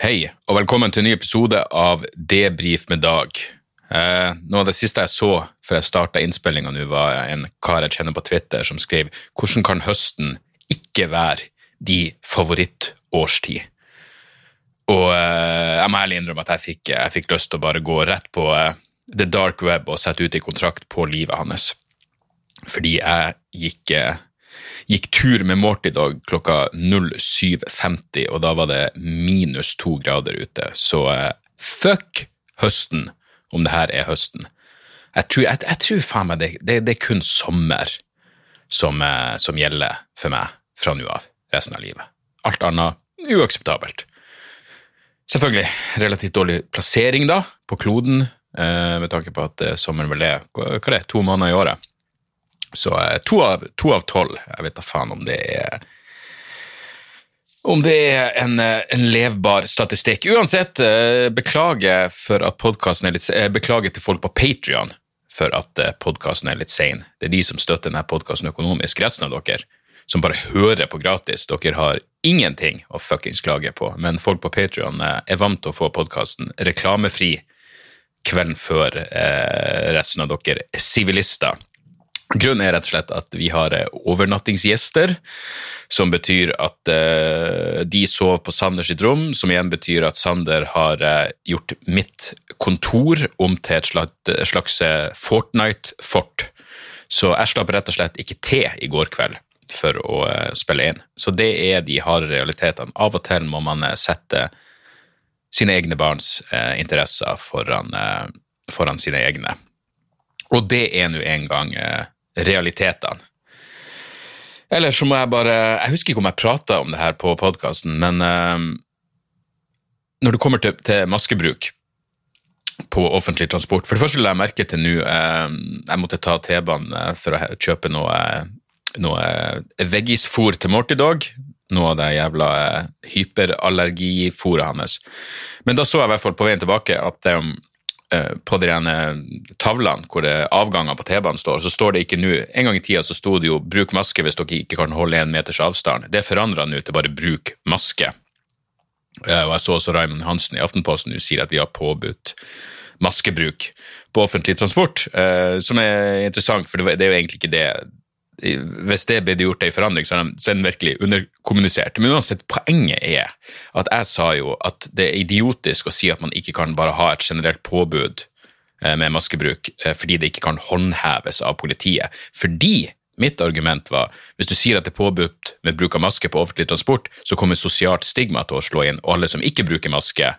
Hei, og velkommen til en ny episode av Debrif med Dag. Eh, noe av det siste jeg så før jeg starta innspillinga nå, var en kar jeg kjenner på Twitter som skrev hvordan kan høsten ikke være de favorittårstid? Og eh, jeg må ærlig innrømme at jeg fikk, jeg fikk lyst til å bare gå rett på eh, the dark web og sette ut i kontrakt på livet hans. Fordi jeg gikk eh, gikk tur med Morty i dag klokka 07.50, og da var det minus to grader ute. Så eh, fuck høsten, om det her er høsten. Jeg tror, jeg, jeg tror faen meg det, det, det er kun sommer som, eh, som gjelder for meg fra nå av, resten av livet. Alt annet uakseptabelt. Selvfølgelig relativt dårlig plassering da, på kloden, eh, med tanke på at sommeren vel er hva hva er det, to måneder i året. Så eh, to av, to av tolv. Jeg vet da faen om det er om det er en, eh, en levbar statistikk. Uansett, eh, beklager for at er litt Beklager til folk på Patrion for at podkasten er litt sein. Det er de som støtter denne podkasten økonomisk. Resten av dere som bare hører på gratis, dere har ingenting å fuckings klage på. Men folk på Patrion er vant til å få podkasten reklamefri kvelden før resten av dere sivilister. Grunnen er rett og slett at vi har eh, overnattingsgjester, som betyr at eh, de sover på Sander sitt rom, som igjen betyr at Sander har eh, gjort mitt kontor om til et slags, Fortnite-fort. Så jeg slapp rett og slett ikke til i går kveld for å spille inn. Så det er de harde realitetene. Av og til må man sette sine egne barns interesser foran, foran sine egne. Og det er nå en gang realitetene. Eller så må jeg bare Jeg husker ikke om jeg prata om det her på podkasten, men uh, når det kommer til, til maskebruk på offentlig transport For det første la jeg merke til nå uh, Jeg måtte ta T-banen eh, for å kjøpe noe, noe veggisfôr til Morty Dog. Noe av det jævla hyperallergifôret hans. Men da så jeg i hvert fall på veien tilbake at eh, eh, på de rene tavlene hvor avganger på T-banen står, så står det ikke nå En gang i tida så sto det jo 'bruk maske hvis dere ikke kan holde en meters avstand'. Det forandra nå til bare 'bruk maske'. Eh, Og jeg så også Raymond Hansen i Aftenposten nå sier at vi har påbudt maskebruk på offentlig transport, eh, som er interessant, for det er jo egentlig ikke det Hvis det ble gjort en forandring, så er så er den virkelig underkommunisert. Men uansett, poenget er at jeg sa jo at det er idiotisk å si at man ikke kan bare ha et generelt påbud eh, med maskebruk eh, fordi det ikke kan håndheves av politiet. Fordi mitt argument var hvis du sier at det er påbudt med bruk av maske på offentlig transport, så kommer sosialt stigma til å slå inn, og alle som ikke bruker maske,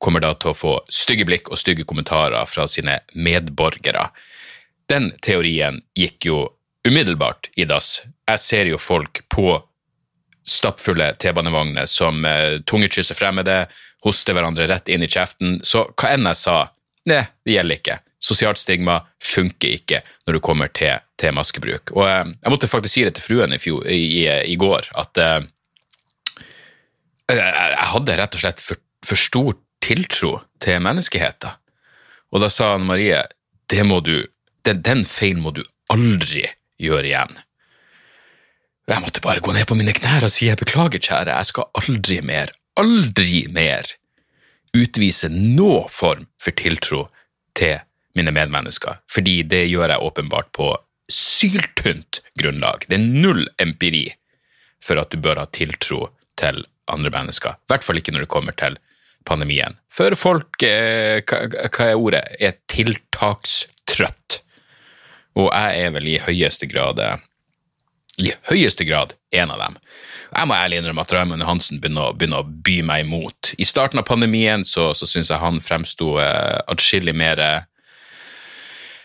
kommer da til å få stygge blikk og stygge kommentarer fra sine medborgere. Den teorien gikk jo umiddelbart i dass. Jeg ser jo folk på stappfulle T-banevogner som eh, tungekysser fremmede, hoster hverandre rett inn i kjeften. Så hva enn jeg sa, nei, det gjelder ikke. Sosialt stigma funker ikke når du kommer til, til maskebruk. Og eh, jeg måtte faktisk si det til fruen i, fjor, i, i, går, at eh, jeg, hadde rett og slett for, for stor tiltro til menneskeheten. Og da sa Anne Marie, det må du, den, den feilen må du aldri gjøre igjen. Jeg måtte bare gå ned på mine knær og si jeg beklager, kjære, jeg skal aldri mer, aldri mer utvise noe form for tiltro til mine medmennesker, fordi det gjør jeg åpenbart på syltynt grunnlag. Det er null empiri for at du bør ha tiltro til andre mennesker, i hvert fall ikke når det kommer til pandemien. For folk, eh, hva er ordet, er tiltakstrøtt. Og jeg er vel i høyeste grad eh, i høyeste grad en av dem. Jeg må ærlig innrømme at Raymond Hansen begynner, begynner å by meg imot. I starten av pandemien så, så syns jeg han fremsto eh, atskillig mer eh,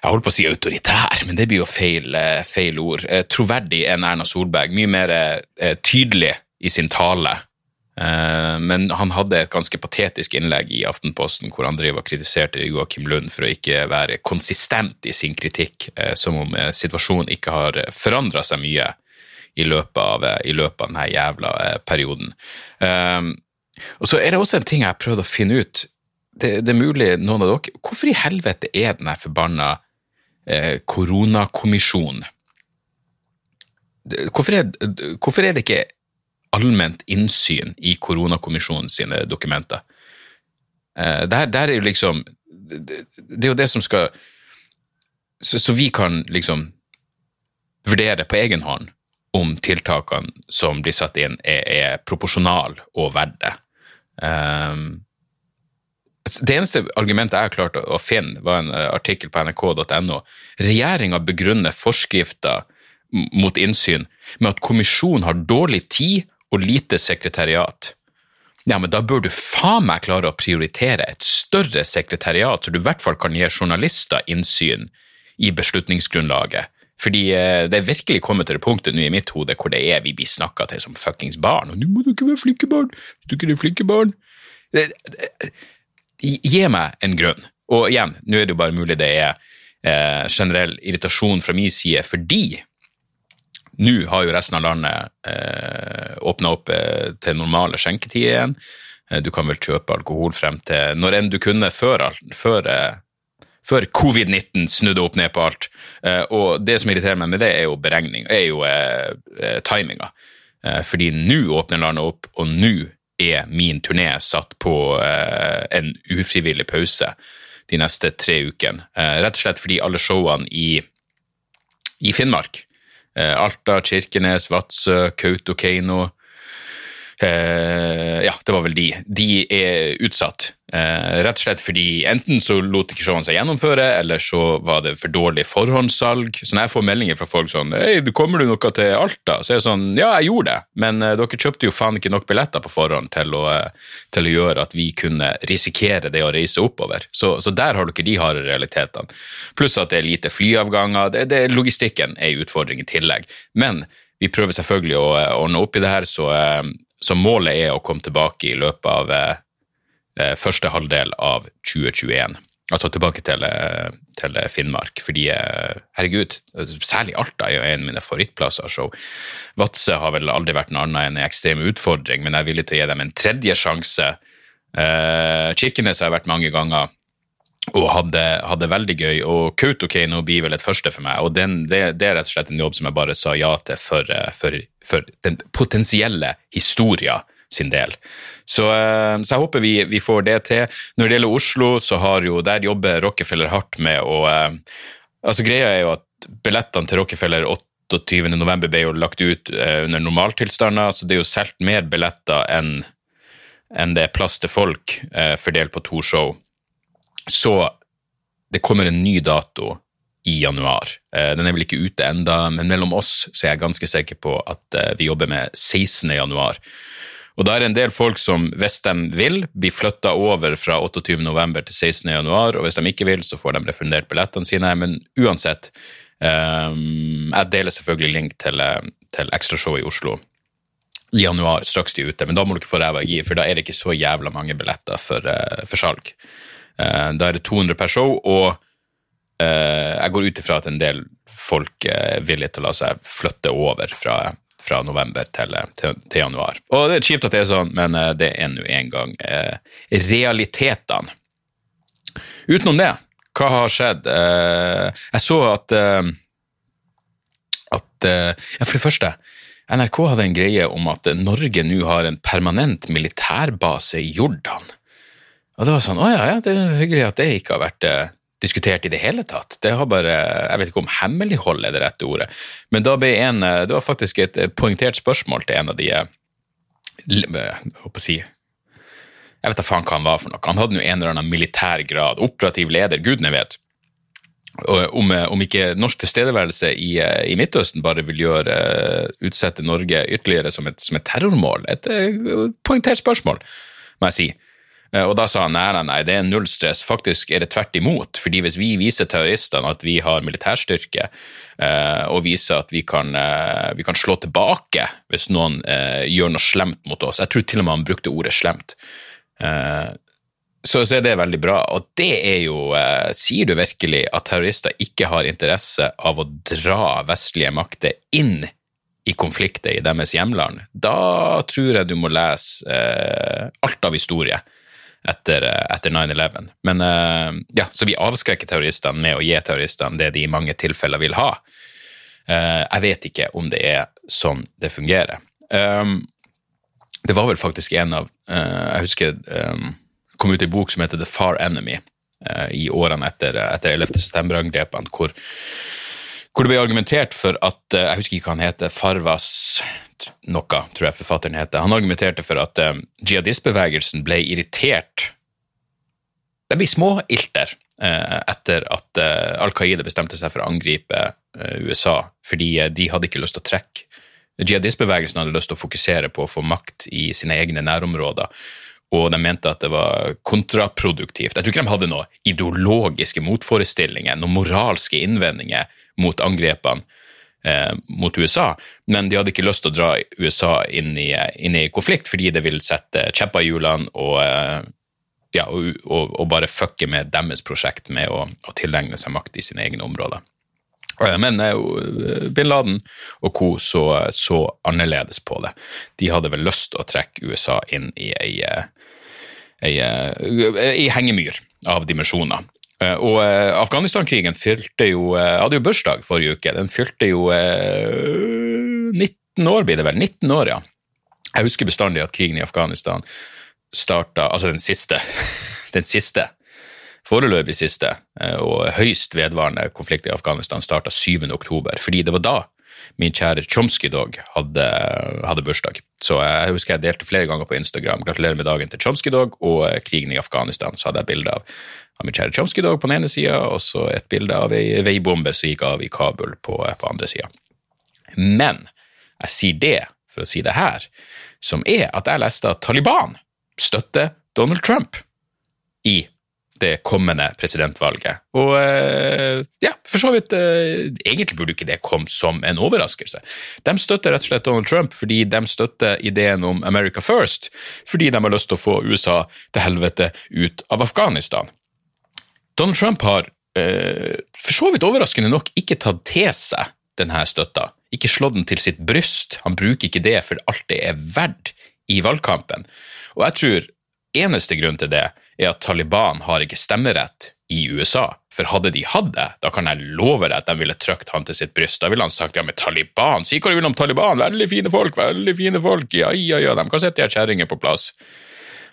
Jeg holdt på å si autoritær, men det blir jo feil, eh, feil ord. Eh, troverdig enn Erna Solberg. Mye mer eh, tydelig i sin tale. Eh, men han hadde et ganske patetisk innlegg i Aftenposten hvor han driver og kritiserte Joakim Lund for å ikke være konsistent i sin kritikk, eh, som om eh, situasjonen ikke har forandra seg mye i løpet av, i løpet av denne jævla perioden. Og så er det også en ting jeg har prøvd å finne ut. Det, det er mulig noen av dere Hvorfor i helvete er den forbanna koronakommisjonen hvorfor hvorfor er det ikke allment innsyn i koronakommisjonen sine dokumenter? Eh, der, der, er jo liksom Det er jo det som skal Så, så vi kan liksom vurdere på egen hånd om tiltakene som blir satt inn, er, er proporsjonale og verdt det. Um, det eneste argumentet jeg har klart å finne, var en artikkel på nrk.no. Regjeringa begrunner forskrifter mot innsyn med at kommisjonen har dårlig tid og lite sekretariat. Ja, men da bør du faen meg klare å prioritere et større sekretariat, så du i hvert fall kan gi journalister innsyn i beslutningsgrunnlaget. Fordi eh, det er virkelig kommet til det punktet nå i mitt hode hvor det er vi blir snakka til som fuckings barn. Og nå må du ikke være flinke barn! Du ikke er flinke barn. Gi meg en grunn. Og igjen, nå er det jo bare mulig det er eh, generell irritasjon fra min side fordi nå har jo resten av landet eh, åpna opp eh, til normale skjenketider igjen. Eh, du kan vel kjøpe alkohol frem til når enn du kunne før, før, eh, før covid-19 snudde opp ned på alt. Eh, og det som irriterer meg med det, er jo beregning, er jo eh, eh timinga. fordi nå åpner landet opp, og nå er min turné satt på en ufrivillig pause de neste tre ukene. rett og slett fordi alle showene i, i Finnmark Alta, Kirkenes, Vadsø, Kautokeino. Eh, ja, det var vel de. De er utsatt. Eh, rett og slett fordi enten så lot ikke showene seg gjennomføre, eller så var det for dårlig forhåndssalg. Så når jeg får meldinger fra folk sånn Hei, kommer du noe til Alta? Så er det sånn Ja, jeg gjorde det, men uh, dere kjøpte jo faen ikke nok billetter på forhånd til å, til å gjøre at vi kunne risikere det å reise oppover. Så, så der har dere de harde realitetene. Pluss at det er lite flyavganger. Det, det, logistikken er en utfordring i tillegg. Men vi prøver selvfølgelig å ordne opp i det her, så, så målet er å komme tilbake i løpet av Eh, første halvdel av 2021. Altså tilbake til, eh, til Finnmark. Fordi, eh, herregud, særlig Alta er jo en av mine favorittplasser. Så Vadsø har vel aldri vært noe annet enn en ekstrem utfordring, men jeg er villig til å gi dem en tredje sjanse. Kirkenes har jeg vært mange ganger og hadde, hadde veldig gøy. Og Kautokeino blir vel et første for meg, og den, det, det, er rett og slett en jobb som jeg bare sa ja til for, for, for den potensielle historia sin del. Så, eh, så jeg håper vi, vi, får det til. Når det gjelder Oslo, så har jo, der jobber Rockefeller hardt med å eh, altså Greia er jo at billettene til Rockefeller 28.11. ble jo lagt ut eh, under normaltilstander, så det er jo solgt mer billetter enn enn det er plass til folk fordelt på to show. Så det kommer en ny dato i januar. Den er vel ikke ute enda, men mellom oss så er jeg ganske sikker på at vi jobber med 16. januar. Og da er det en del folk som, hvis de vil, blir flytta over fra 28.11. til 16.1, og hvis de ikke vil, så får de refundert billettene sine. Men uansett, um, jeg deler selvfølgelig link til, til ekstrashow i Oslo i januar, straks de er ute. Men da må du ikke få ræva i, for da er det ikke så jævla mange billetter for, for salg. Uh, da er det 200 per show, og uh, jeg går ut ifra at en del folk er villige til å la seg flytte over fra fra november til, til, til, januar. Og det er kjipt at det er sånn, men eh, det er nå en gang eh, realitetene. Utenom det, hva har skjedd? Eh, jeg så at eh, at eh, Ja, for det første, NRK hadde en greie om at Norge nå har en permanent militærbase i Jordan. Og det var sånn Å ja, ja, det er hyggelig at det ikke har vært eh, diskutert i det hele tatt. Det har bare, Jeg vet ikke om hemmelighold er det rette ordet, men da ble en, det var faktisk et poengtert spørsmål til en av de jeg håper å si, Jeg vet da faen hva han var for noe. Han hadde jo en eller annen militær grad, operativ leder, gudene vet. Om, om, ikke norsk tilstedeværelse i, i, Midtøsten bare vil gjøre utsette Norge ytterligere som et, som et terrormål. Et, et poengtert spørsmål, må jeg si. Eh, Og da sa han nei, nei, nei, det er null stress. Faktisk er det tvert imot. fordi hvis vi viser terroristene at vi har militærstyrke, eh, og viser at vi kan, eh, vi kan slå tilbake hvis noen gjør noe slemt mot oss Jeg tror til og med han brukte ordet slemt. Så, så er det veldig bra. Og det er jo eh, Sier du virkelig at terrorister ikke har interesse av å dra vestlige makter inn i konflikter i deres hjemland? Da tror jeg du må lese eh, alt av historie etter, eh, etter 9-11. Men eh, ja, Så vi avskrekker terroristene med å gi terroristene det de i mange tilfeller vil ha. Eh, jeg vet ikke om det er sånn det fungerer. Um, det var vel faktisk en av Jeg husker um, kom ut en bok som heter The Far Enemy i årene etter, etter 11. september-angrepene, hvor, hvor det ble argumentert for at Jeg husker ikke hva han heter. Farvas noe, tror jeg forfatteren heter. Han argumenterte for at eh, jihadistbevegelsen ble irritert De små småilter eh, etter at eh, Al Qaida bestemte seg for å angripe eh, USA, fordi de hadde ikke lyst til å trekke Jihadistbevegelsen hadde lyst til å fokusere på å få makt i sine egne nærområder, og de mente at det var kontraproduktivt. Jeg tror ikke de hadde noen ideologiske motforestillinger, noen moralske innvendinger mot angrepene eh, mot USA, men de hadde ikke lyst til å dra USA inn i, inn i konflikt, fordi det vil sette kjepper i hjulene og, eh, ja, og, og, og bare fucke med deres prosjekt med å, å tilegne seg makt i sine egne områder. Eh, Men eh, bin Laden og co. Så, så annerledes på det. De hadde vel lyst til å trekke USA inn i ei, ei, ei, eh, ei hengemyr av dimensjoner. Eh, Og eh, Afghanistan-krigen fylte jo eh, hadde jo bursdag forrige uke. Den fylte jo eh, 19 år, blir det vel. 19 år, ja. Jeg husker bestandig at krigen i Afghanistan starta Altså den siste. Den siste foreløpig siste og høyst vedvarende konflikt i Afghanistan starta 7. oktober, fordi det var da min kjære Chomsky-dog hadde, hadde bursdag. Så jeg husker jeg delte flere ganger på Instagram 'Gratulerer med dagen til Chomsky-dog' og krigen i Afghanistan. Så hadde jeg bilde av, av min kjære Chomsky-dog på den ene sida, og så et bilde av ei veibombe som gikk av i Kabul på, på andre sida. Men jeg sier det for å si det her, som er at jeg leste at Taliban støtter Donald Trump i det kommende presidentvalget. Og eh, ja, for så vidt eh, Egentlig burde ikke det komme som en overraskelse. De støtter rett og slett Donald Trump fordi de støtter ideen om America First, fordi de har lyst til å få USA til helvete ut av Afghanistan. Donald Trump har eh, for så vidt overraskende nok ikke tatt til seg denne støtta. Ikke slått den til sitt bryst. Han bruker ikke det for alt det er verdt i valgkampen. Og jeg tror eneste grunn til det er at Taliban har ikke stemmerett i USA. For hadde de hatt det, da kan jeg love deg at de ville trykt han til sitt bryst. Da ville han sagt ja, men Taliban, si hva du vil om Taliban, veldig fine folk, veldig fine folk, ja, ja, ja, de kan sette de kjerringene på plass.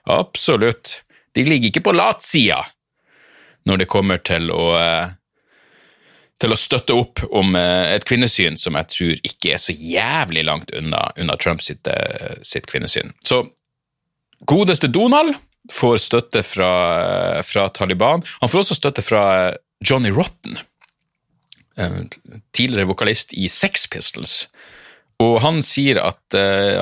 Absolutt. De ligger ikke på latsida når det kommer til å eh, til å støtte opp om eh, et kvinnesyn som jeg tror ikke er så jævlig langt unna, unna Trump sitt, eh, sitt kvinnesyn. Så godeste Donald får støtte fra, fra Taliban. Han får også støtte fra Johnny Rotten, tidligere vokalist i Sex Pistols. Og han sier at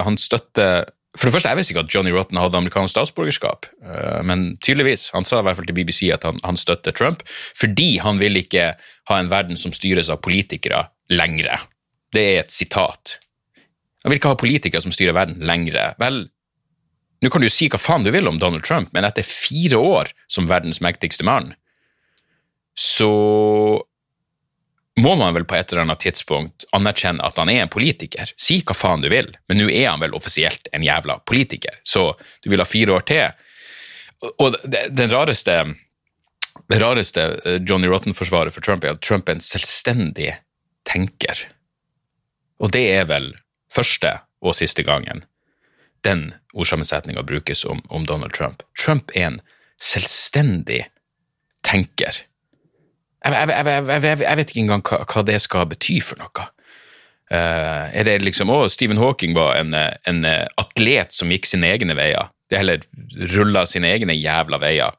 han støtter For det første, jeg visste ikke at Johnny Rotten hadde amerikansk statsborgerskap, eh, men tydeligvis. Han sa i hvert fall til BBC at han, han støtter Trump fordi han vil ikke ha en verden som styres av politikere lengre. Det er et sitat. Han vil ikke ha politikere som styrer verden lengre. Vel, nå kan du si hva faen du vil om Donald Trump, men etter fire år som verdens mektigste mann, så må man vel på et eller annet tidspunkt anerkjenne at han er en politiker. Si hva faen du vil, men nå er han vel offisielt en jævla politiker, så du vil ha fire år til. Og det, den rareste det rareste eh, Johnny Rotten-forsvaret for Trump er at Trump er en selvstendig tenker. Og det er vel første og siste gangen den ordsammensetninga brukes om, om Donald Trump. Trump er en selvstendig tenker. Jeg, jeg, jeg, vet ikke engang hva, hva det skal bety for noe. Uh, er det liksom Å, Stephen Hawking var en, en atlet som gikk sine egne veier. Det heller rulla sine egne jævla veier.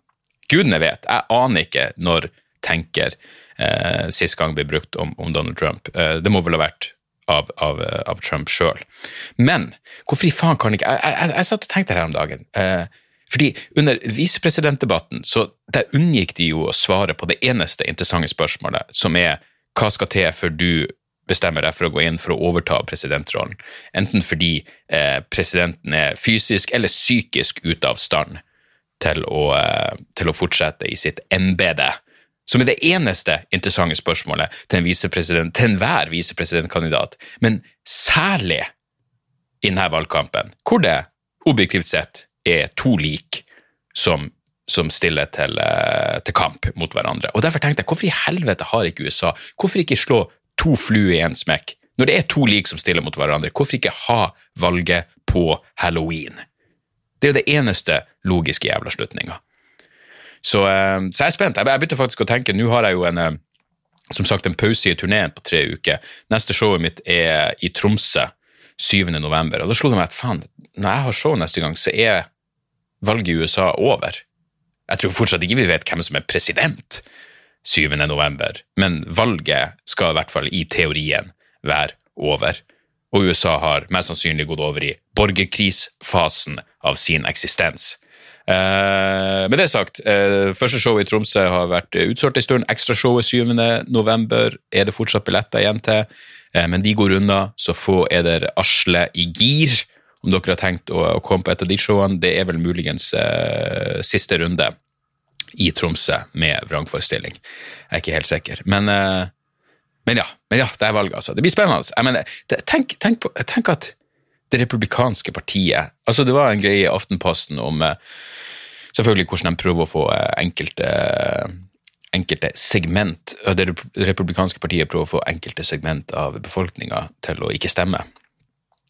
Gudene vet. Jeg aner ikke når tenker uh, sist gang ble brukt om, om Donald Trump. Uh, det må vel ha vært av, av, av Trump sjøl. Men hvorfor i faen kan ikke Jeg, jeg, jeg satt og tenkte her om dagen. Eh, Fordi under visepresidentdebatten så der unngikk de jo å svare på det eneste interessante spørsmålet, som er hva skal til før du bestemmer deg for å gå inn for å overta presidentrollen. Enten fordi eh, presidenten er fysisk eller psykisk ute av stand til å, eh, til å fortsette i sitt embete. Som er det eneste interessante spørsmålet til, en til enhver visepresidentkandidat, men særlig i denne valgkampen, hvor det objektivt sett er to lik som, som stiller til, eh, til, kamp mot hverandre. Og Derfor tenkte jeg, hvorfor i helvete har ikke USA Hvorfor ikke slå to fluer i én smekk? Når det er to lik som stiller mot hverandre, hvorfor ikke ha valget på halloween? Det er jo det eneste logiske jævla slutninga. Så, eh, så, jeg er spent. Jeg begynte faktisk å tenke, nå har jeg jo en eh, som sagt en pause i turneen på tre uker. Neste showet mitt er i Tromsø 7. november. Og da slo det meg at faen, når jeg har show neste gang, så er valget i USA over. Jeg tror fortsatt ikke vi vet hvem som er president 7. november, men valget skal i hvert fall i teorien være over. Og USA har mest sannsynlig gått over i borgerkrisfasen av sin eksistens. Uh, med det sagt, uh, første show i Tromsø har vært utsolgt en stund. Ekstrashowet 7. november er det fortsatt billetter igjen til, uh, men de går unna. Så få er der Asle i gir om dere har tenkt å, å komme på et av de showene. Det er vel muligens uh, siste runde i Tromsø med vrangforestilling. Jeg er ikke helt sikker. Men, uh, men, ja, men ja, det er valget, altså. Det blir spennende. Mener, tenk, tenk, på, tenk, at det republikanske partiet altså Det var en greie i Aftenposten om uh, selvfølgelig hvordan de prøver å få enkelte enkelte segment Det republikanske partiet prøver å få enkelte segment av befolkninga til å ikke stemme.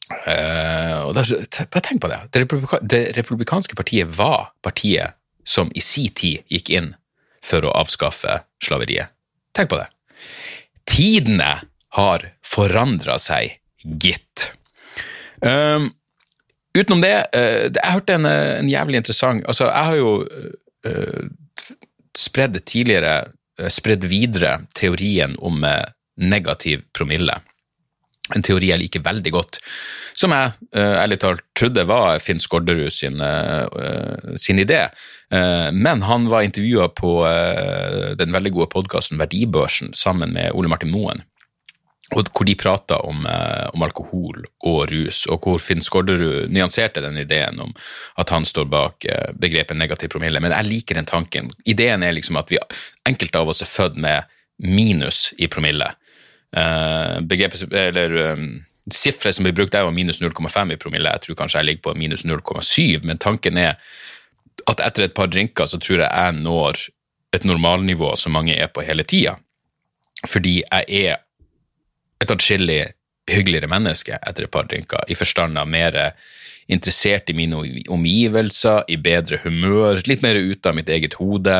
Uh, og der, bare tenk på det. Det, republika det, republikanske partiet var partiet som i sin tid gikk inn for å avskaffe slaveriet. Tenk på det. Tidene har forandra seg, gitt. Um, utenom det, uh, jeg hørte en, en, jævlig interessant Altså, jeg har jo uh, spredd tidligere, spredd videre teorien om negativ promille en teori jeg liker veldig godt, som jeg uh, ærlig talt trodde var Finn Skårderud sin, uh, sin, idé. Uh, men han var intervjua på den veldig gode podkasten Verdibørsen sammen med Ole Martin Moen. hvor de prata om, om, alkohol og rus, og hvor Finn Skårderud nyanserte den ideen om at han står bak begrepet negativ promille. Men jeg liker den tanken. Ideen er liksom at vi, enkelte av oss er født med minus i promille. Uh, begrepet, eller um, Sifferet som blir brukt, er jo minus 0,5 i promille. Jeg tror kanskje jeg ligger på minus 0,7, men tanken er at etter et par drinker så tror jeg jeg når et normalnivå som mange er på hele tida. Fordi jeg er et atskillig hyggeligere menneske etter et par drinker, i forstand av mer interessert i mine omgivelser, i bedre humør, litt mer ute av mitt eget hode.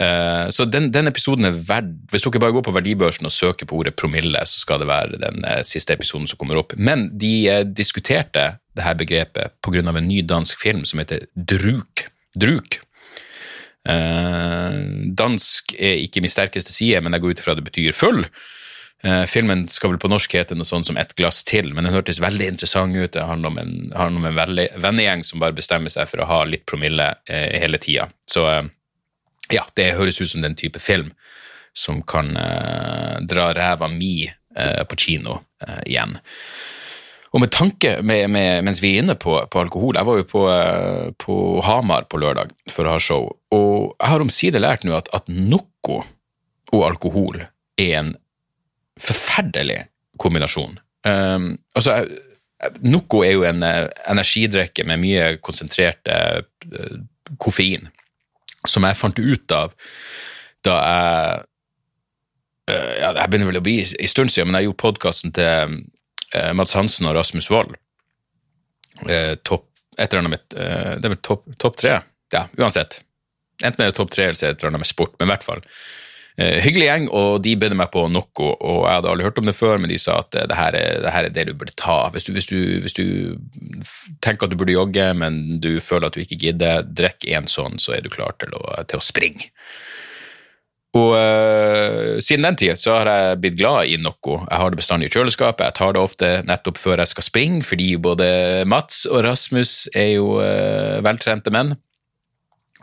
Eh, så den, den, episoden er verd Hvis dere bare går på verdibørsen og søker på ordet promille, så skal det være den uh, siste episoden som kommer opp. Men de uh, diskuterte det her begrepet pga. en ny dansk film som heter Druk. Druk. dansk er ikke min sterkeste side, men jeg går ut ifra det betyr full. filmen skal vel på norsk hete noe sånt som Et glass til, men den hørtes veldig interessant ut. Det handler om en, handler en vennegjeng som bare bestemmer seg for å ha litt promille hele tida. Så ja, det høres ut som den type film som kan uh, dra ræva mi uh, på kino uh, igjen. Og med tanke, med, med, mens vi er inne på, på, alkohol Jeg var jo på, på, Hamar på lørdag for å ha show, og jeg har omsider lært nå at, at noe og alkohol er en forferdelig kombinasjon. Um, altså, Noco er jo en energidrikke med mye konsentrert koffein som jeg fant ut av da jeg uh, ja, Det begynner vel å bli en stund siden, men jeg gjorde podkasten til uh, Mads Hansen og Rasmus Wold. Uh, topp et eller annet med Det er vel topp top tre? Ja, uansett. Enten er det topp tre eller så er det et eller annet med sport, men i hvert fall. Uh, hyggelig gjeng, og de bød meg på noe. og Jeg hadde aldri hørt om det før, men de sa at uh, det, her er, det, her er, det du burde ta. Hvis du, hvis, du, hvis du, tenker at du burde jogge, men du føler at du ikke gidder, drikk én sånn, så er du klar til å, til å springe. Og uh, Siden den tid så har jeg blitt glad i noe. Jeg har det bestandig i kjøleskapet. Jeg tar det ofte nettopp før jeg skal springe, fordi både Mats og Rasmus er jo veltrente menn.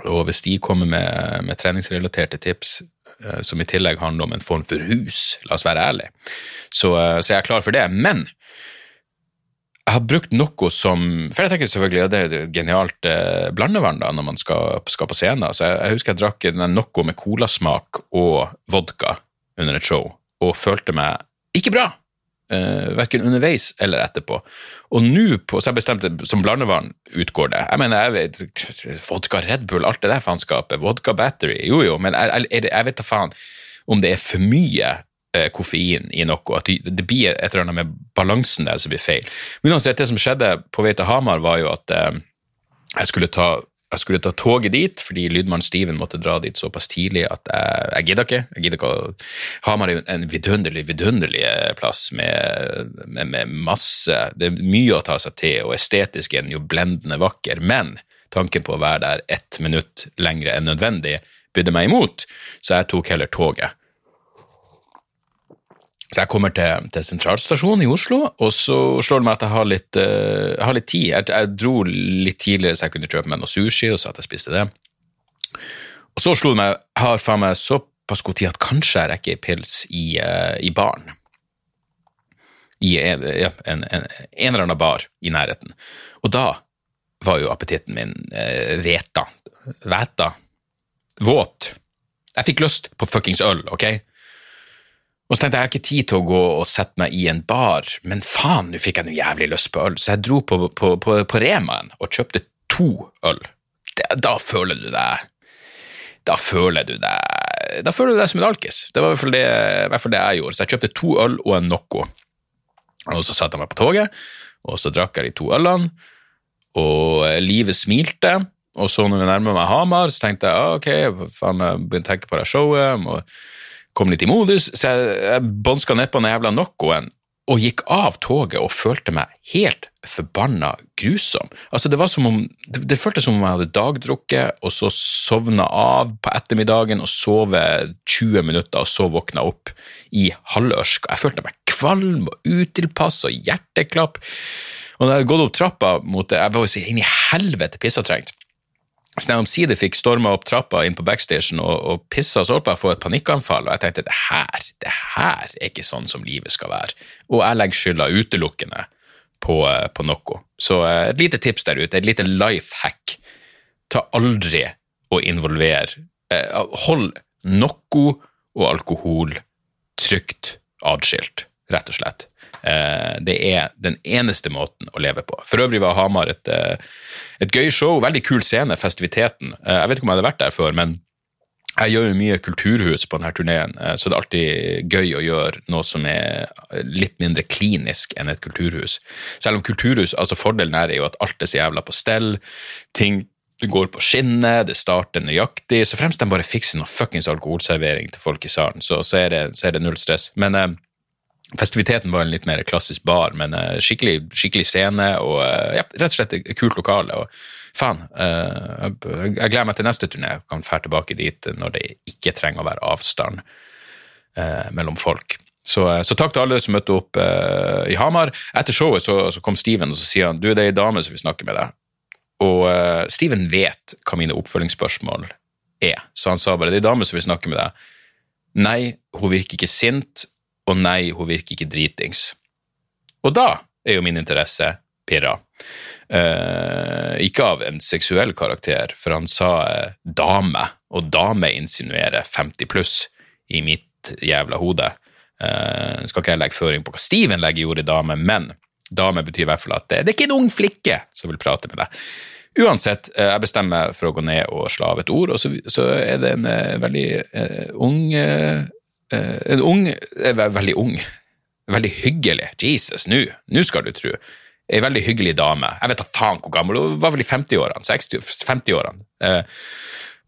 Og hvis de kommer med, med treningsrelaterte tips eh, som i tillegg handler om en form for rus, la oss være ærlige, så, så, jeg er klar for det. Men jeg har brukt noe som For jeg tenker selvfølgelig at det er et genialt eh, blandevann da, når man skal, skal på scenen. Så jeg, jeg husker jeg drakk noe med colasmak og vodka under et show, og følte meg ikke bra. Uh, verken underveis eller etterpå. Og nå, så jeg bestemte som blandevann, utgår det. Jeg mener, jeg vet, vodka Red Bull, alt det der faenskapet, vodka battery, jo jo, men jeg, jeg, jeg vet da faen om det er for mye uh, koffein i noe, at det, blir et eller annet med balansen der som blir feil. Men uansett, det som skjedde på vei til Hamar, var jo at uh, jeg skulle ta jeg skulle ta toget dit, fordi lydmann Steven måtte dra dit såpass tidlig at jeg, jeg gidder ikke. Jeg gidder ikke å Hamar er en vidunderlig, vidunderlig plass med, med, med, masse Det er mye å ta seg til, og estetisk er den jo blendende vakker, men tanken på å være der ett minutt lengre enn nødvendig bydde meg imot, så jeg tok heller toget. Så jeg kommer til, til, sentralstasjonen i Oslo, og så slår det meg at jeg har litt, uh, har litt tid. Jeg, jeg, dro litt tidligere så jeg kunne kjøpe meg noe sushi, og så at jeg spiste det. Og så slo det meg jeg har faen meg såpass god tid at kanskje jeg rekker ei pils i, uh, i baren. I en, ja, en, en, en, eller annen bar i nærheten. Og da var jo appetitten min uh, veta. Væta. Våt. Jeg fikk lyst på fuckings øl, ok? Og så tenkte jeg jeg har ikke tid til å gå og sette meg i en bar, men faen, nå fikk jeg noe jævlig lyst på øl, så jeg dro på, på, på, på Remaen og kjøpte to øl. Det, da føler du deg Da føler du deg Da føler du deg som en alkis. Det var i hvert fall det, jeg gjorde. Så jeg kjøpte to øl og en Noco. Og så satte jeg meg på toget, og så drakk jeg de to ølene, og livet smilte. Og så når vi nærmer meg Hamar, så tenkte jeg ah, ok, faen, jeg begynte å tenke på det showet. må kom litt i modus, så jeg, jeg bånska nedpå den jævla Noccoen og gikk av toget og følte meg helt forbanna grusom. Altså, det var som om det, det, føltes som om jeg hadde dagdrukket, og så sovna av på ettermiddagen og sovet 20 minutter, og så våkna opp i halvørsk. Jeg følte meg kvalm og utilpass og hjerteklapp. Og da jeg hadde gått opp trappa mot det, jeg var jo så inn i helvete pissatrengt. Så jeg omsider fikk storma opp trappa inn på backstagen og, og pissa, så holdt jeg får et panikkanfall. Og jeg tenkte det her, det her er ikke sånn som livet skal være. Og jeg legger skylda utelukkende på, på noe. Så eh, et lite tips der ute, et lite life hack. Ta aldri å involvere eh, Hold noe og alkohol trygt atskilt, rett og slett. Eh, det er den eneste måten å leve på. For øvrig var Hamar et, eh, et gøy show, veldig kul scene, festiviteten. Eh, jeg vet ikke om jeg hadde vært der før, men jeg gjør jo mye kulturhus på denne turneen, så det er alltid gøy å gjøre noe som er litt mindre klinisk enn et kulturhus. Selv om kulturhus, altså Fordelen er jo at alt er så jævla på stell. ting går på skinner, det starter nøyaktig. Så fremst de bare fikser noe fuckings alkoholservering til folk i salen, så, så, er, det, så er det null stress. Men Festiviteten var en litt mer klassisk bar, men uh, skikkelig, skikkelig, scene og uh, ja, rett og slett et kult lokale. og Faen, uh, jeg, jeg gleder meg til neste turné. Kan dra tilbake dit når det ikke trenger å være avstand mellom folk. Så, så, takk til alle som møtte opp i Hamar. Etter showet så, så, kom Steven og så sier han, du, det er ei dame som vil snakke med deg. Og Steven vet hva mine oppfølgingsspørsmål er, så han sa bare det er ei dame som vil snakke med deg. Nei, hun virker ikke sint og nei, hun virker ikke dritings. Og da er jo min interesse pirra. Eh, ikke av en seksuell karakter, for han sa eh, dame, og dame insinuerer 50 pluss i mitt jævla hode. Eh, skal ikke jeg legge føring på hva Steven legger i ordet dame, men dame betyr i hvert fall at det, det er ikke en ung flikke som vil prate med deg. Uansett, eh, jeg bestemmer meg for å gå ned og slå av et ord, og så, så er det en uh, veldig uh, ung Eh, en ung Veldig ung. Veldig hyggelig. Jesus, nå skal du tro. Ei veldig hyggelig dame. Jeg vet da faen hvor gammel hun var. vel i 50-årene. 50-årene. Eh,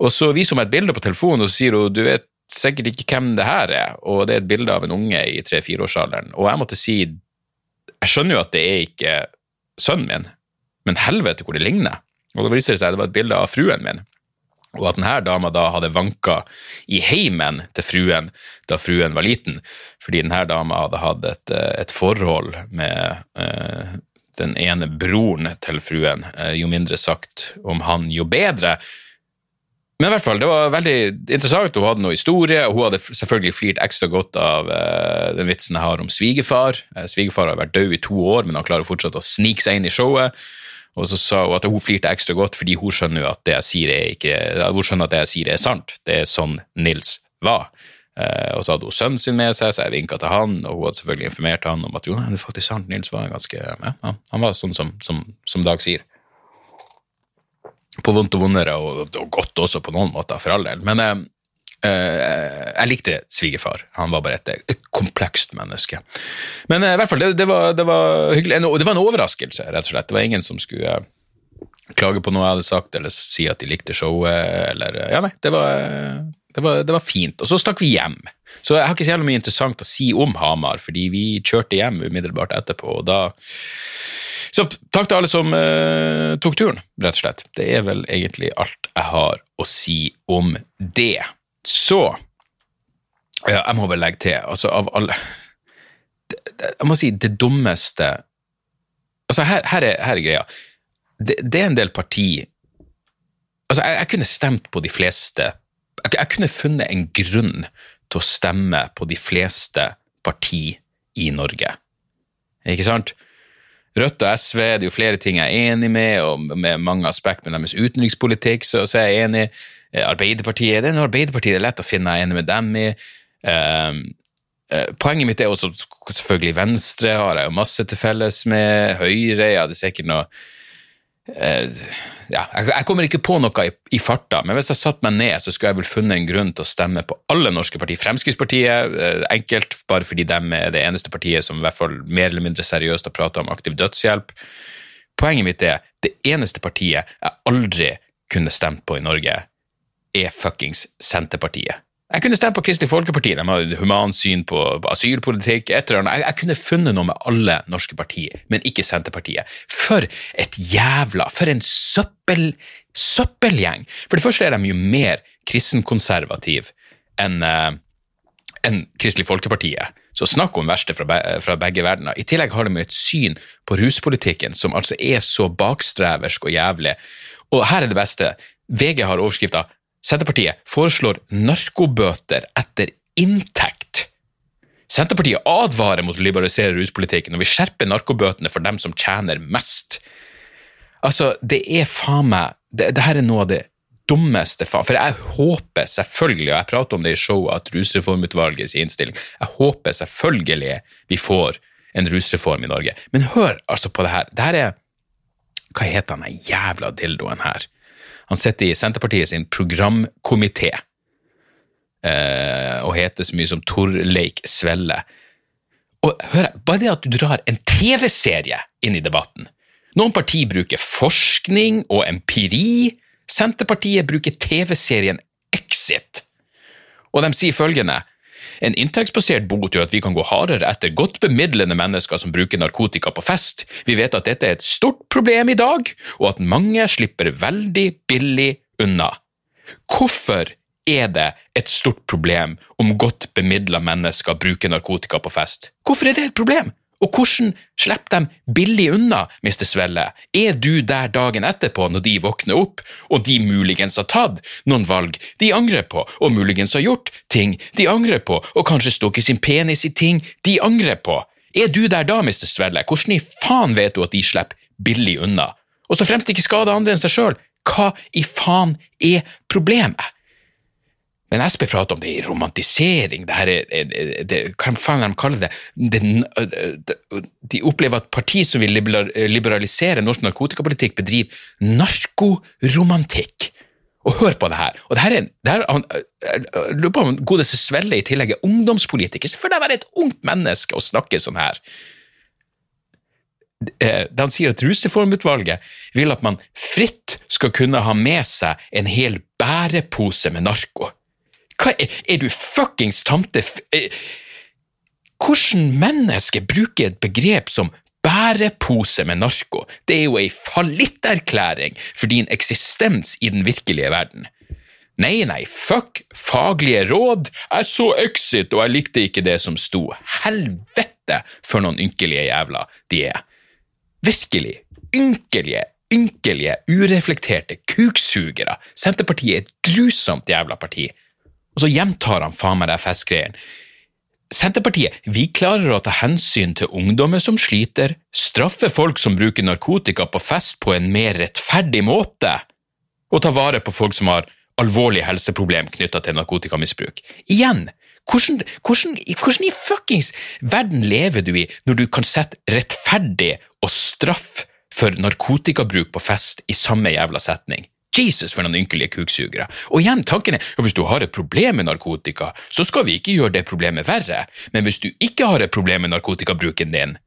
og så viser hun meg et bilde på telefonen, og så sier hun du vet sikkert ikke hvem det her er, og det er et bilde av en unge i tre-fireårsalderen. Og jeg måtte si jeg skjønner jo at det er ikke sønnen min, men helvete hvor det ligner. Og da viser det seg at det var et bilde av fruen min og at denne dama da hadde vanka i heimen til fruen da fruen var liten, fordi denne dama hadde hatt et, eh, et forhold med eh, den ene broren til fruen. eh, jo mindre sagt om han, jo bedre. Men i hvert fall, det var veldig interessant. Hun hadde noe historie, og hun hadde selvfølgelig flirt ekstra godt av eh, den vitsen jeg har om svigerfar. Uh, svigerfar har vært død i to år, men han klarer fortsatt å snike seg inn i showet. Og så sa hun at hun flirte ekstra godt fordi hun skjønner at det jeg sier er ikke, hun skjønner at det jeg sier er sant. Det er sånn Nils var. Eh, og så hadde hun sønnen sin med seg, så jeg vinka til han, og hun hadde selvfølgelig informert han om at jo, det er faktisk sant, Nils var ganske ja, Han var sånn som, som, som Dag sier på vondt og vondere, og, og, godt også på noen måter, for all del. Men eh, jeg likte svigerfar. Han var bare et, et komplekst menneske. Men eh, i hvert fall, det, det, var, det, var, hyggelig. Det var en overraskelse, rett og slett. Det var ingen som skulle eh, klage på noe jeg hadde sagt, eller si at de likte showet, eller Ja, nei, det var, det var, det var fint. Og så stakk vi hjem. Så jeg har ikke så mye interessant å si om Hamar, fordi vi kjørte hjem umiddelbart etterpå, og da så takk til alle som uh, tok turen, rett og slett. Det er vel egentlig alt jeg har å si om det. Så ja, Jeg må vel legge til, altså av alle Jeg må si det dummeste Altså, her, her, er, her er, greia. Det, det, er en del parti Altså, jeg, jeg kunne stemt på de fleste jeg, jeg kunne funnet en grunn til å stemme på de fleste parti i Norge. Ikke sant? Rødt og SV det er jo flere ting jeg er enig med, og med mange aspekter med deres utenrikspolitikk, så, så er jeg enig. Eh, Arbeiderpartiet det er noe Arbeiderpartiet det er lett å finne jeg er enig med dem i. Um, poenget mitt er også selvfølgelig Venstre har jeg jo masse til felles med. Høyre ja, det er sikkert noe uh, ja, jeg, kommer ikke på noe i, i, farta, men hvis jeg satte meg ned, så skulle jeg vel funnet en grunn til å stemme på alle norske partier. Fremskrittspartiet, eh, enkelt, bare fordi de er det eneste partiet som i hvert fall mer eller mindre seriøst har prata om aktiv dødshjelp. Poenget mitt er det eneste partiet jeg aldri kunne stemt på i Norge, er fuckings Senterpartiet. Jeg kunne stemt på Kristelig Folkeparti, de har humansyn på, på asylpolitikk. et eller annet. Jeg, jeg, kunne funnet noe med alle norske partier, men ikke Senterpartiet. For et jævla For en søppel, søppelgjeng! For det første er de jo mer kristenkonservative enn uh, enn Kristelig Folkeparti. Så snakk om verste fra, fra begge verdener. I tillegg har de et syn på ruspolitikken som altså er så bakstreversk og jævlig. Og her er det beste. VG har overskrifta Senterpartiet foreslår narkobøter etter inntekt. Senterpartiet advarer mot å liberalisere ruspolitikken og vil skjerpe narkobøtene for dem som tjener mest. Altså, det er faen meg det, det her er noe av det dummeste faen For jeg håper selvfølgelig, og jeg prater om det i showet, at Rusreformutvalgets innstilling Jeg håper selvfølgelig vi får en rusreform i Norge. Men hør altså på det her. Det her er Hva heter han jævla dildoen her? Han sitter i Senterpartiet sin programkomité eh, og heter så mye som Torleik Svelle. Og hør, Bare det at du drar en TV-serie inn i debatten. Noen partier bruker forskning og empiri. Senterpartiet bruker TV-serien Exit. Og de sier følgende en inntektsbasert bot gjør at vi kan gå hardere etter godt bemidlende mennesker som bruker narkotika på fest. Vi vet at dette er et stort problem i dag, og at mange slipper veldig billig unna. Hvorfor er det et stort problem om godt bemidla mennesker bruker narkotika på fest? Hvorfor er det et problem? Og hvordan slipper de billig unna, Mr. Svelle? Er du der dagen etterpå, når de våkner opp, og de muligens har tatt noen valg de angrer på, og muligens har gjort ting de angrer på, og kanskje stukket sin penis i ting de angrer på? Er du der da, Mr. Svelle? Hvordan i faen vet du at de slipper billig unna? Og så fremst ikke skader andre enn seg sjøl, hva i faen er problemet? Men Espe prater om det i romantisering, det her er, det, hva faen de kaller det? det? De opplever at parti som vil liberalisere norsk narkotikapolitikk, bedriver narkoromantikk. Og hør på det her. Og det her er, det her, jeg lurer på om godeste Svelle i tillegg er ungdomspolitiker. Så for det være et ungt menneske å snakke sånn her. Da han sier at Rusreformutvalget vil at man fritt skal kunne ha med seg en hel bærepose med narko. Hva er, er du fuckings tante. Eh, hvordan menneske bruker et begrep som bærepose med narko? Det er jo ei fallitterklæring for din eksistens i den virkelige verden. Nei, nei, fuck faglige råd, jeg så Exit og jeg likte ikke det som sto. Helvete for noen ynkelige jævler de er. Virkelig ynkelige, ynkelige, ureflekterte kuksugere. Senterpartiet er et grusomt jævla parti. Og så gjentar han faen meg de festgreiene. Senterpartiet, vi klarer å ta hensyn til ungdommer som sliter, straffe folk som bruker narkotika på fest på en mer rettferdig måte, og ta vare på folk som har alvorlige helseproblem knytta til narkotikamisbruk. Igjen, hvordan, hvordan, hvordan i fuckings verden lever du i når du kan sette rettferdig og straff for narkotikabruk på fest i samme jævla setning? Jesus, for noen ynkelige kuksugere. Og igjen, tanken er at hvis du har et problem med narkotika, så skal vi ikke gjøre det problemet verre, men hvis du ikke har et problem med narkotikabruken din,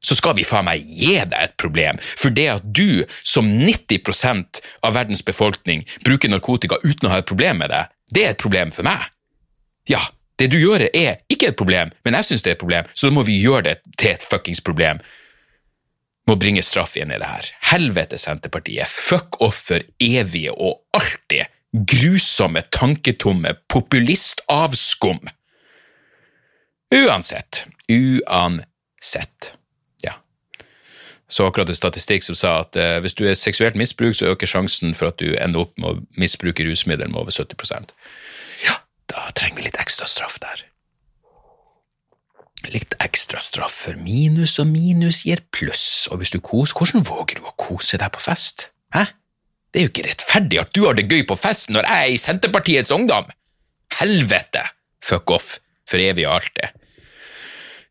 så skal vi faen meg gi deg et problem, for det at du, som 90% av verdens befolkning, bruker narkotika uten å ha et problem med det, det er et problem for meg. Ja, det du gjør er ikke et problem, men jeg syns det er et problem, så da må vi gjøre det til et fuckings problem må bringe straff inn i det her. Helvete, Senterpartiet. Fuck off for evige og alltid. Grusomme, tanketomme populistavskum. Uansett. Uansett. Ja. Så akkurat en statistikk som sa at eh, hvis du er seksuelt misbruk, så øker sjansen for at du ender opp med å misbruke rusmidler med over 70% Ja, da trenger vi litt ekstra straff der. Litt ekstra straff for minus, og minus gir pluss, og hvis du koser, hvordan våger du å kose deg på fest? Hæ? Det er jo ikke rettferdig at du har det gøy på fest når jeg er i Senterpartiets Ungdom! Helvete! Fuck off, for evig og alltid.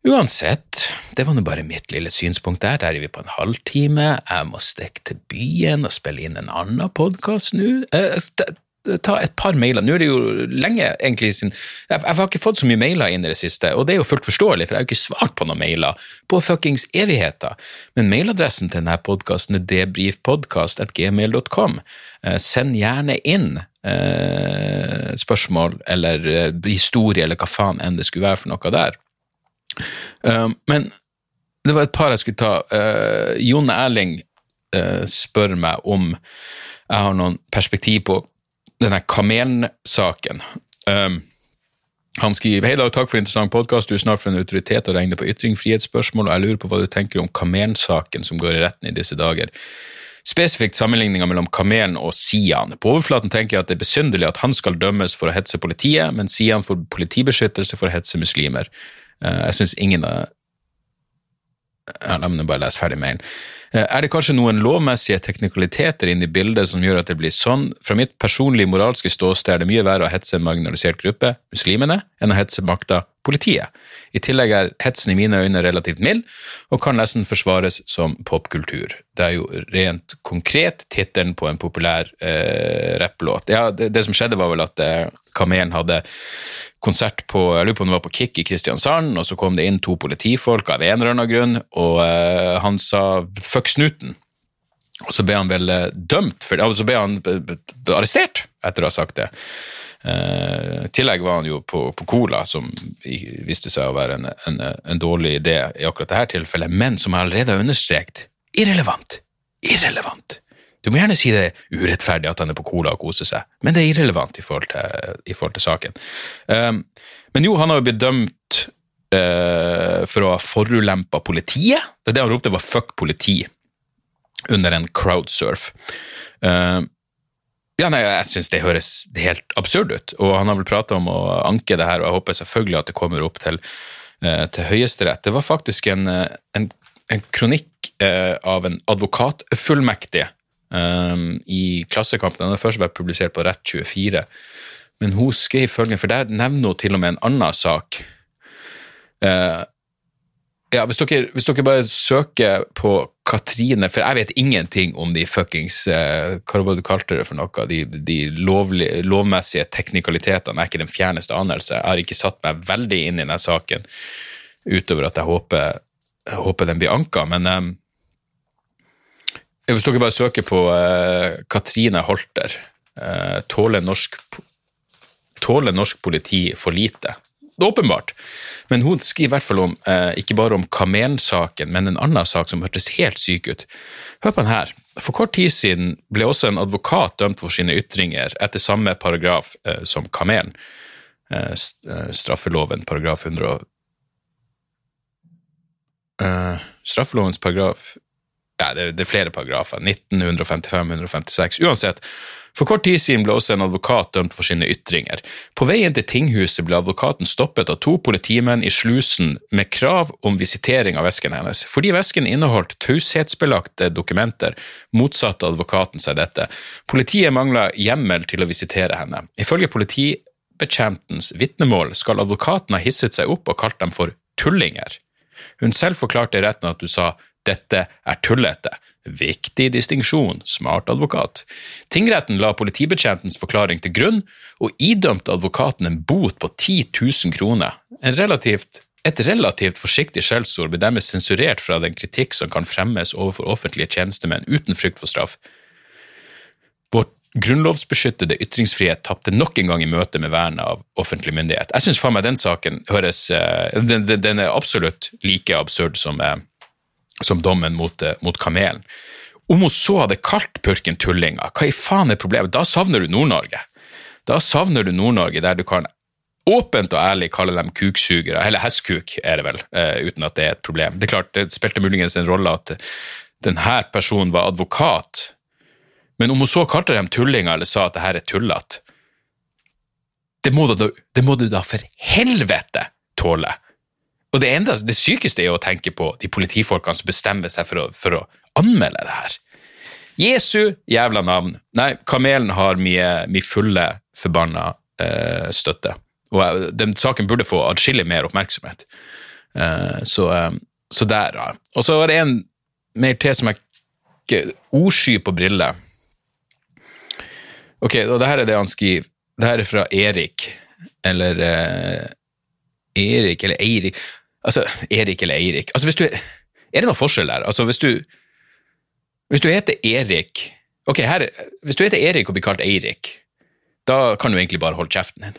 Uansett, det var nå bare mitt lille synspunkt der. Der er vi på en halvtime. Jeg må stikke til byen og spille inn en annen podkast nå. Eh, ta et par mailer. Nå er det jo lenge egentlig siden jeg, jeg, har ikke fått så mye mailer inn i det siste, og det er jo fullt forståelig, for jeg har jo ikke svart på noen mailer på fuckings evigheter. Men mailadressen til denne podkasten er debrifpodkast.gmail.com. Eh, send gjerne inn eh, spørsmål eller eh, historie eller hva faen enn det skulle være for noe der. Um, men det var et par jeg skulle ta. Uh, Jon Erling uh, spør meg om jeg har noen perspektiv på denne Kamelen-saken. Um, han skriver Hei dag, takk for interessant podkast. Du er snart for en autoritet å regne på ytringsfrihetsspørsmål, og jeg lurer på hva du tenker om Kamelen-saken som går i retten i disse dager. Spesifikt sammenligninga mellom Kamelen og Sian. På overflaten tenker jeg at det er besynderlig at han skal dømmes for å hetse politiet, men Sian får politibeskyttelse for å hetse muslimer. Uh, jeg syns ingen av La meg bare lese ferdig mailen. Eh, er det kanskje noen lovmessige teknikaliteter inne i bildet som gjør at det blir sånn? Fra mitt personlige moralske ståsted er det mye verre å hetse en marginalisert gruppe, muslimene, enn å hetse makta, politiet. I tillegg er hetsen i mine øyne relativt mild, og kan nesten forsvares som popkultur. Det er jo rent konkret tittelen på en populær eh, rapplåt. Ja, det, det, som skjedde, var vel at eh, Kamelen hadde konsert på jeg lurer på om det var på Kick i Kristiansand, og så kom det inn to politifolk av en eller annen grunn, og uh, han sa 'fuck snuten'. Og så ble han vel uh, dømt for det, og så ble han arrestert etter å ha sagt det. Uh, I tillegg var han jo på, på Cola, som viste seg å være en, en, en dårlig idé i akkurat dette tilfellet, men som jeg allerede har understreket, irrelevant. Irrelevant. Du må gjerne si det er urettferdig at han er på Cola og koser seg, men det er irrelevant i forhold til, i forhold til saken. Um, men jo, han har jo blitt dømt uh, for å ha forulempa politiet. Det det han ropte var 'fuck politi' under en crowdsurf. Uh, ja, nei, Jeg syns det høres helt absurd ut, og han har vel prata om å anke det her, og jeg håper selvfølgelig at det kommer opp til, uh, til Høyesterett. Det var faktisk en, en, en kronikk av en advokatfullmektig um, i Klassekampen. Den har først vært publisert på Rett24, men hun skrev følgende, for der nevner hun til og med en annen sak. Uh, ja, hvis dere, hvis dere, bare søker på Katrine, for jeg vet ingenting om de fuckings uh, Hva var det du kalte det for noe? De, de lovlig, lovmessige teknikalitetene er ikke den fjerneste anelse. Jeg har ikke satt meg veldig inn i denne saken, utover at jeg håper, jeg håper den blir anka. Men um, hvis dere bare søker på uh, Katrine Holter, uh, tåler, norsk, tåler norsk politi for lite? Åpenbart. Men hun skriver i hvert fall om, uh, ikke bare om Kamelen-saken, men en annen sak som hørtes helt syk ut. Hør på den her. For kort tid siden ble også en advokat dømt for sine ytringer etter samme paragraf uh, som Kamelen. Straffeloven paragraf 100 Straffelovens paragraf ja, det, det er flere paragrafer. 19, 155, 156. Uansett. For kort tid siden ble også en advokat dømt for sine ytringer. På veien til tinghuset ble advokaten stoppet av to politimenn i slusen med krav om visitering av vesken hennes. Fordi vesken inneholdt taushetsbelagte dokumenter, motsatte advokaten seg dette. Politiet mangla hjemmel til å visitere henne. Ifølge politibetjentens vitnemål skal advokaten ha hisset seg opp og kalt dem for tullinger. Hun selv forklarte i retten at du sa dette er tullete. Viktig distinksjon, smart advokat. Tingretten la politibetjentens forklaring til grunn, og idømte advokaten en bot på 10 000 kroner. Relativt, et relativt forsiktig skjellsord ble dermed sensurert fra den kritikk som kan fremmes overfor offentlige tjenestemenn uten frykt for straff. Vårt grunnlovsbeskyttede ytringsfrihet tapte nok en gang i møte med vernet av offentlig myndighet. Jeg syns faen meg den saken høres den, den, den, er absolutt like absurd som eh, som dommen mot, eh, mot Kamelen. Om hun så hadde kalt purken tullinger, hva i faen er problemet? Da savner du Nord-Norge. Da savner du Nord-Norge der du kan åpent og ærlig kalle dem kuksugere, eller hestkuk er det vel, uh, uten at det er et problem. Det er klart, det spilte muligens en rolle at denne personen var advokat, men om hun så kalte dem tullinger eller sa at det her er tullete, det må du da for helvete tåle. Og det, enda, det sykeste er å tenke på de politifolkene som bestemmer seg for å, for å anmelde det her. Jesu jævla navn. Nei, kamelen har min fulle forbanna eh, støtte. Og den saken burde få atskillig mer oppmerksomhet. Eh, så, eh, så, der, ja. Og så var det en mer til som jeg Ordsky på briller. Ok, og det her er det han skriver. Det her er fra Erik, eller eh, Erik eller Eirik Altså, Erik eller Eirik altså, hvis du, Er det noen forskjell der? Altså, hvis du, hvis du heter Erik Ok, her, hvis du heter Erik og blir kalt Eirik, da kan du egentlig bare holde kjeften din.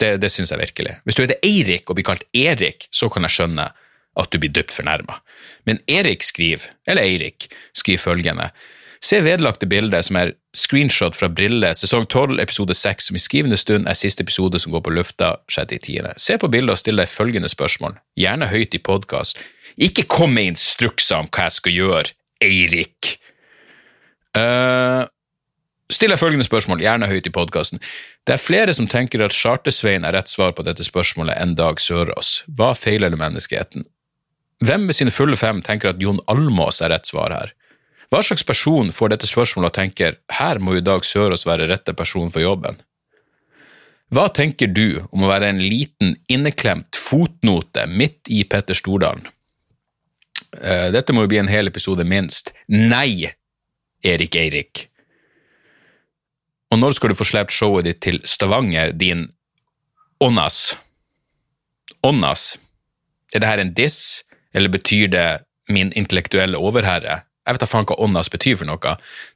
Det, det syns jeg virkelig. Hvis du heter Eirik og blir kalt Erik, så kan jeg skjønne at du blir dypt fornærma. Men Erik skriver, eller Eirik, skriver følgende Se vedlagte bilde som er screenshot fra Brille, sesong 12, episode 6, som i skrivende stund er siste episode som går på lufta 6.10. Se på bildet og still deg følgende spørsmål, gjerne høyt i podkast. Ikke kom med instrukser om hva jeg skal gjøre, Eirik. Uh, still deg følgende spørsmål, gjerne høyt i podkasten. Det er flere som tenker at Chartersveien er rett svar på dette spørsmålet enn Dag Sørås. Hva feiler det menneskeheten? Hvem med sine fulle fem tenker at Jon Almås er rett svar her? Hva slags person får dette spørsmålet og tenker her må jo Dag Sørås være rette person for jobben? Hva tenker du om å være en liten, inneklemt fotnote midt i Petter Stordalen? Eh, dette må jo bli en hel episode, minst. Nei, Erik Eirik. Og når skal du få slept showet ditt til Stavanger, din åndas? Åndas? Er det her en diss, eller betyr det min intellektuelle overherre? Jeg vet da faen hva åndas betyr for noe.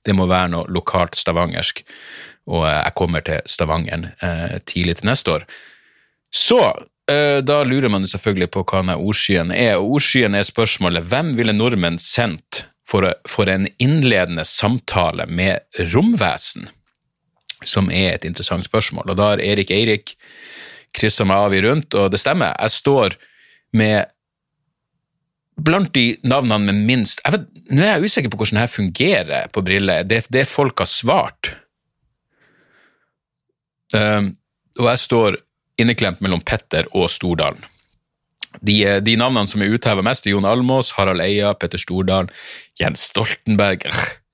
Det må være noe lokalt stavangersk. Og eh, jeg kommer til Stavanger eh, tidlig til neste år. Så eh, da lurer man selvfølgelig på hva denne ordskyen er. Og ordskyen er spørsmålet hvem ville nordmenn sendt for, for en innledende samtale med romvesen? Som er et interessant spørsmål. Og da har Erik Eirik kryssa meg av i rundt, og det stemmer. Jeg står med blant de navnene med minst vet, Nå er jeg usikker på hvordan dette fungerer på Brille. Det, det folk har svart. Um, og jeg står inneklemt mellom Petter og Stordalen. De, de navnene som er utheva mest, er Jon Almås, Harald Eia, Petter Stordalen, Jens Stoltenberg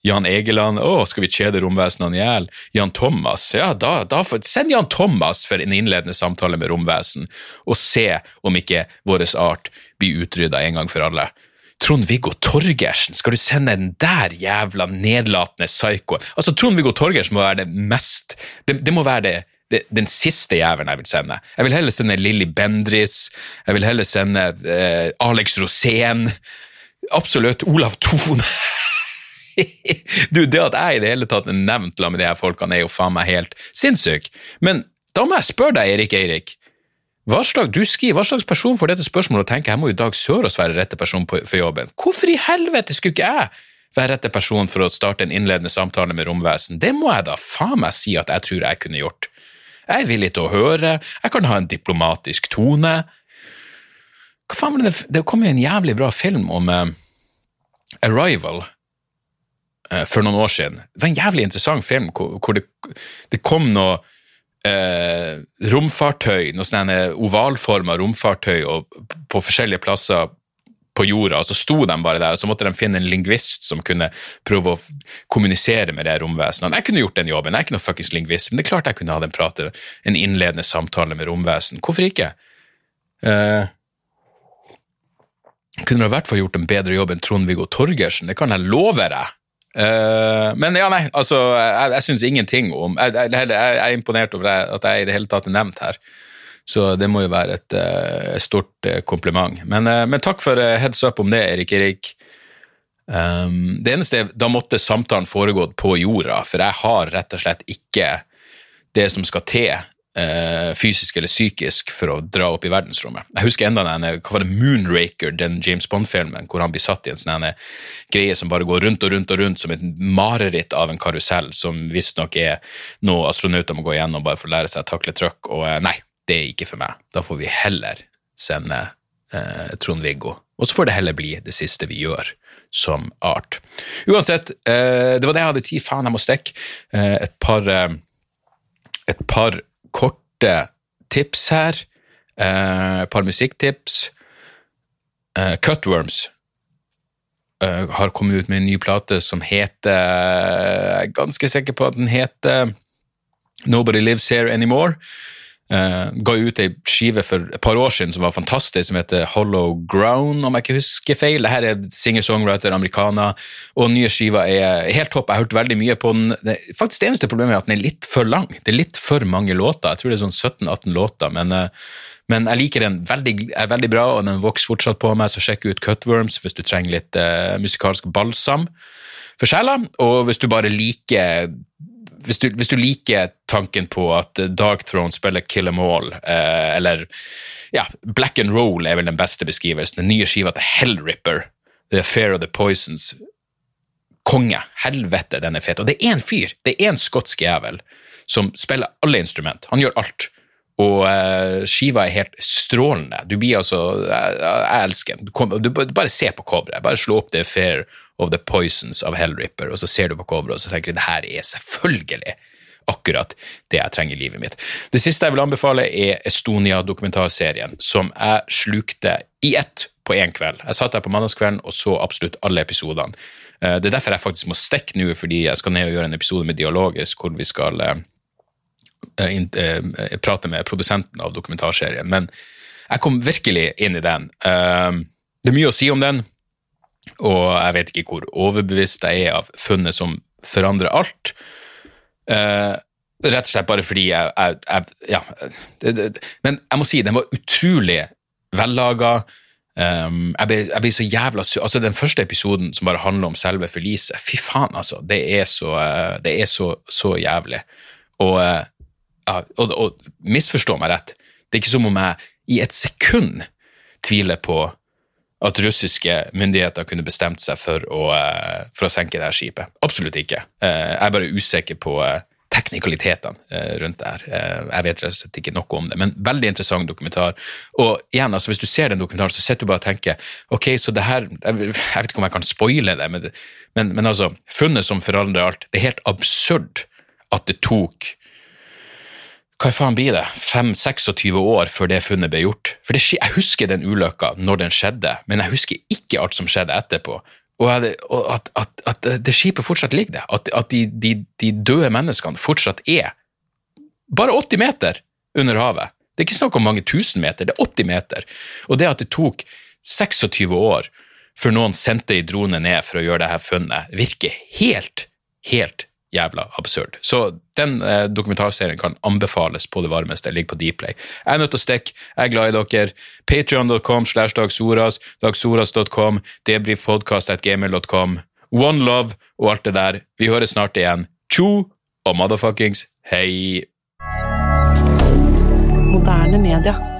Jan Egeland, å, skal vi kjede romvesenene i hjel? Jan Thomas, ja, da, da send Jan Thomas for en innledende samtale med romvesen, og se om ikke vår art blir utrydda en gang for alle. Trond-Viggo Torgersen, skal du sende den der jævla nedlatende psykoen? Altså, Trond-Viggo Torgersen må være det mest Det, det må være det, den siste jævelen jeg vil sende. Jeg vil heller sende Lilly Bendris, jeg vil heller sende eh, Alex Rosén, absolutt Olav Thon. du, det at jeg i det hele tatt er nevnt med de her folkene, er jo faen meg helt sinnssyk. Men da må jeg spørre deg, Erik Eirik. Hva slags, du skriver, hva slags person får dette spørsmålet og tenker her må jo Dag Sørås være rette person for jobben? Hvorfor i helvete skulle ikke jeg være rette person for å starte en innledende samtale med romvesen? Det må jeg da faen meg si at jeg tror jeg kunne gjort. Jeg er villig til å høre, jeg kan ha en diplomatisk tone. Hva faen var det Det kom jo en jævlig bra film om eh, Arrival for noen år siden. Det var en jævlig interessant film hvor, hvor det, det, kom noe eh, romfartøy, noe sånne ovalforma romfartøy og, på forskjellige plasser på jorda, og så sto de bare der, og så måtte de finne en lingvist som kunne prøve å kommunisere med det romvesenet. Jeg kunne gjort den jobben, jeg er ikke noe fuckings lingvist, men det er klart jeg kunne hatt en prate, en innledende samtale med romvesen. Hvorfor ikke? Eh, kunne i hvert fall gjort en bedre jobb enn Trond-Viggo Torgersen, det kan jeg love deg. Uh, men ja, nei, altså, jeg, jeg syns ingenting om jeg, jeg, jeg, er imponert over at jeg i det hele tatt er nevnt her. Så det må jo være et uh, stort uh, kompliment. Men, men, takk for heads up om det, Erik Erik. Um, det eneste Da måtte samtalen foregått på jorda, for jeg har rett og slett ikke det som skal til eh, fysisk eller psykisk for å dra opp i verdensrommet. Jeg husker enda denne, hva var det, Moonraker, den James Bond-filmen, hvor han blir satt i en sånn greie som bare går rundt og rundt og rundt som et mareritt av en karusell, som visstnok er noe astronauter må gå igjennom bare for å lære seg å takle trøkk. Og eh, nei, det er ikke for meg. Da får vi heller sende eh, Trond-Viggo. Og så får det heller bli det siste vi gjør som art. Uansett, eh, det var det jeg hadde tid. Faen, jeg må stikke. Et par et par korte tips her. Eh, et par musikktips. Eh, Cutworms eh, har kommet ut med en ny plate som heter Jeg er ganske sikker på at den heter Nobody Lives Here Anymore. Uh, ga ut ei skive for et par år siden som var fantastisk, som heter Hollow Ground, om jeg ikke husker feil. Dette er singer-songwriter, amerikaner, og nye skiva er helt topp. Jeg har hørt veldig mye på den. Det, faktisk det eneste problemet er at den er litt for lang. Det er litt for mange låter. Jeg tror det er sånn 17-18 låter, men, uh, men, jeg liker den veldig, er veldig bra, og den vokser fortsatt på meg, så sjekk ut Cutworms hvis du trenger litt uh, musikalsk balsam for sjela, og hvis du bare liker hvis du, hvis du, liker tanken på at Dark Throne spiller Kill Em All, eh, eller ja, Black and Roll er vel den beste beskrivelsen. Den nye skiva til Hellripper, The Affair of the Poisons. Konge. Helvete, den er fet. Og det er én fyr, det er én skotsk jævel, som spiller alle instrument. Han gjør alt. Og uh, skiva er helt strålende. Du blir altså Jeg, jeg elsker den. Du, kom, du, bare se på coveret. Bare slå opp det Fair of the Poisons av Hellripper, og så ser du på coveret og så tenker du det her er selvfølgelig akkurat det jeg trenger i livet mitt. Det siste jeg vil anbefale, er Estonia-dokumentarserien, som jeg slukte i ett på én kveld. Jeg satt der på mandagskvelden og så absolutt alle episodene. Eh, det er derfor jeg faktisk må stikke nå, fordi jeg skal ned og gjøre en episode med Dialogisk hvor vi skal uh, in, uh, prate med produsenten av dokumentarserien. Men jeg kom virkelig inn i den. Det er mye å si om den. Og jeg vet ikke hvor overbevist jeg er av funnet som forandrer alt. Rett og slett bare fordi jeg, jeg, jeg Ja. Men jeg må si, den var utrolig vellaga. Jeg, ble, så jævla sur. Altså, den første episoden som bare handler om selve forliset, fy faen, altså. Det er så, det er så, så jævlig. Og, og, og misforstå meg rett, det er ikke som om jeg i et sekund tviler på at russiske myndigheter kunne bestemt seg for å, eh, for å senke det her skipet. Absolutt ikke. Eh, jeg er bare usikker på eh, teknikalitetene rundt det her. Jeg vet rett og slett ikke noe om det, men veldig interessant dokumentar. Og igjen, altså hvis du ser den dokumentaren, så sitter du bare og tenker ok, så det her Jeg vet ikke om jeg kan spoile det, men, men, men altså, funnet som forandrer alt, det er helt absurd at det tok hva faen blir det, 5-26 år før det funnet ble gjort? For det, Jeg husker den ulykka når den skjedde, men jeg husker ikke alt som skjedde etterpå. Og, at, at, at, det skipet fortsatt ligger der. At, at de, de, de, døde menneskene fortsatt er bare 80 meter under havet. Det er ikke snakk om mange tusen meter, det er 80 meter. Og det at det tok 26 år før noen sendte ei drone ned for å gjøre dette funnet, virker helt, helt jævla absurd. Så den eh, dokumentarserien kan anbefales på det varmeste. Jeg Ligger på Dplay. Jeg er nødt til å stikke. Jeg er glad i dere. Patrion.com slash dagsoras, dagsoras.com, debrifpodkast.gmail.com, one love og alt det der. Vi høres snart igjen. Tjo og motherfuckings hei! Moderne media.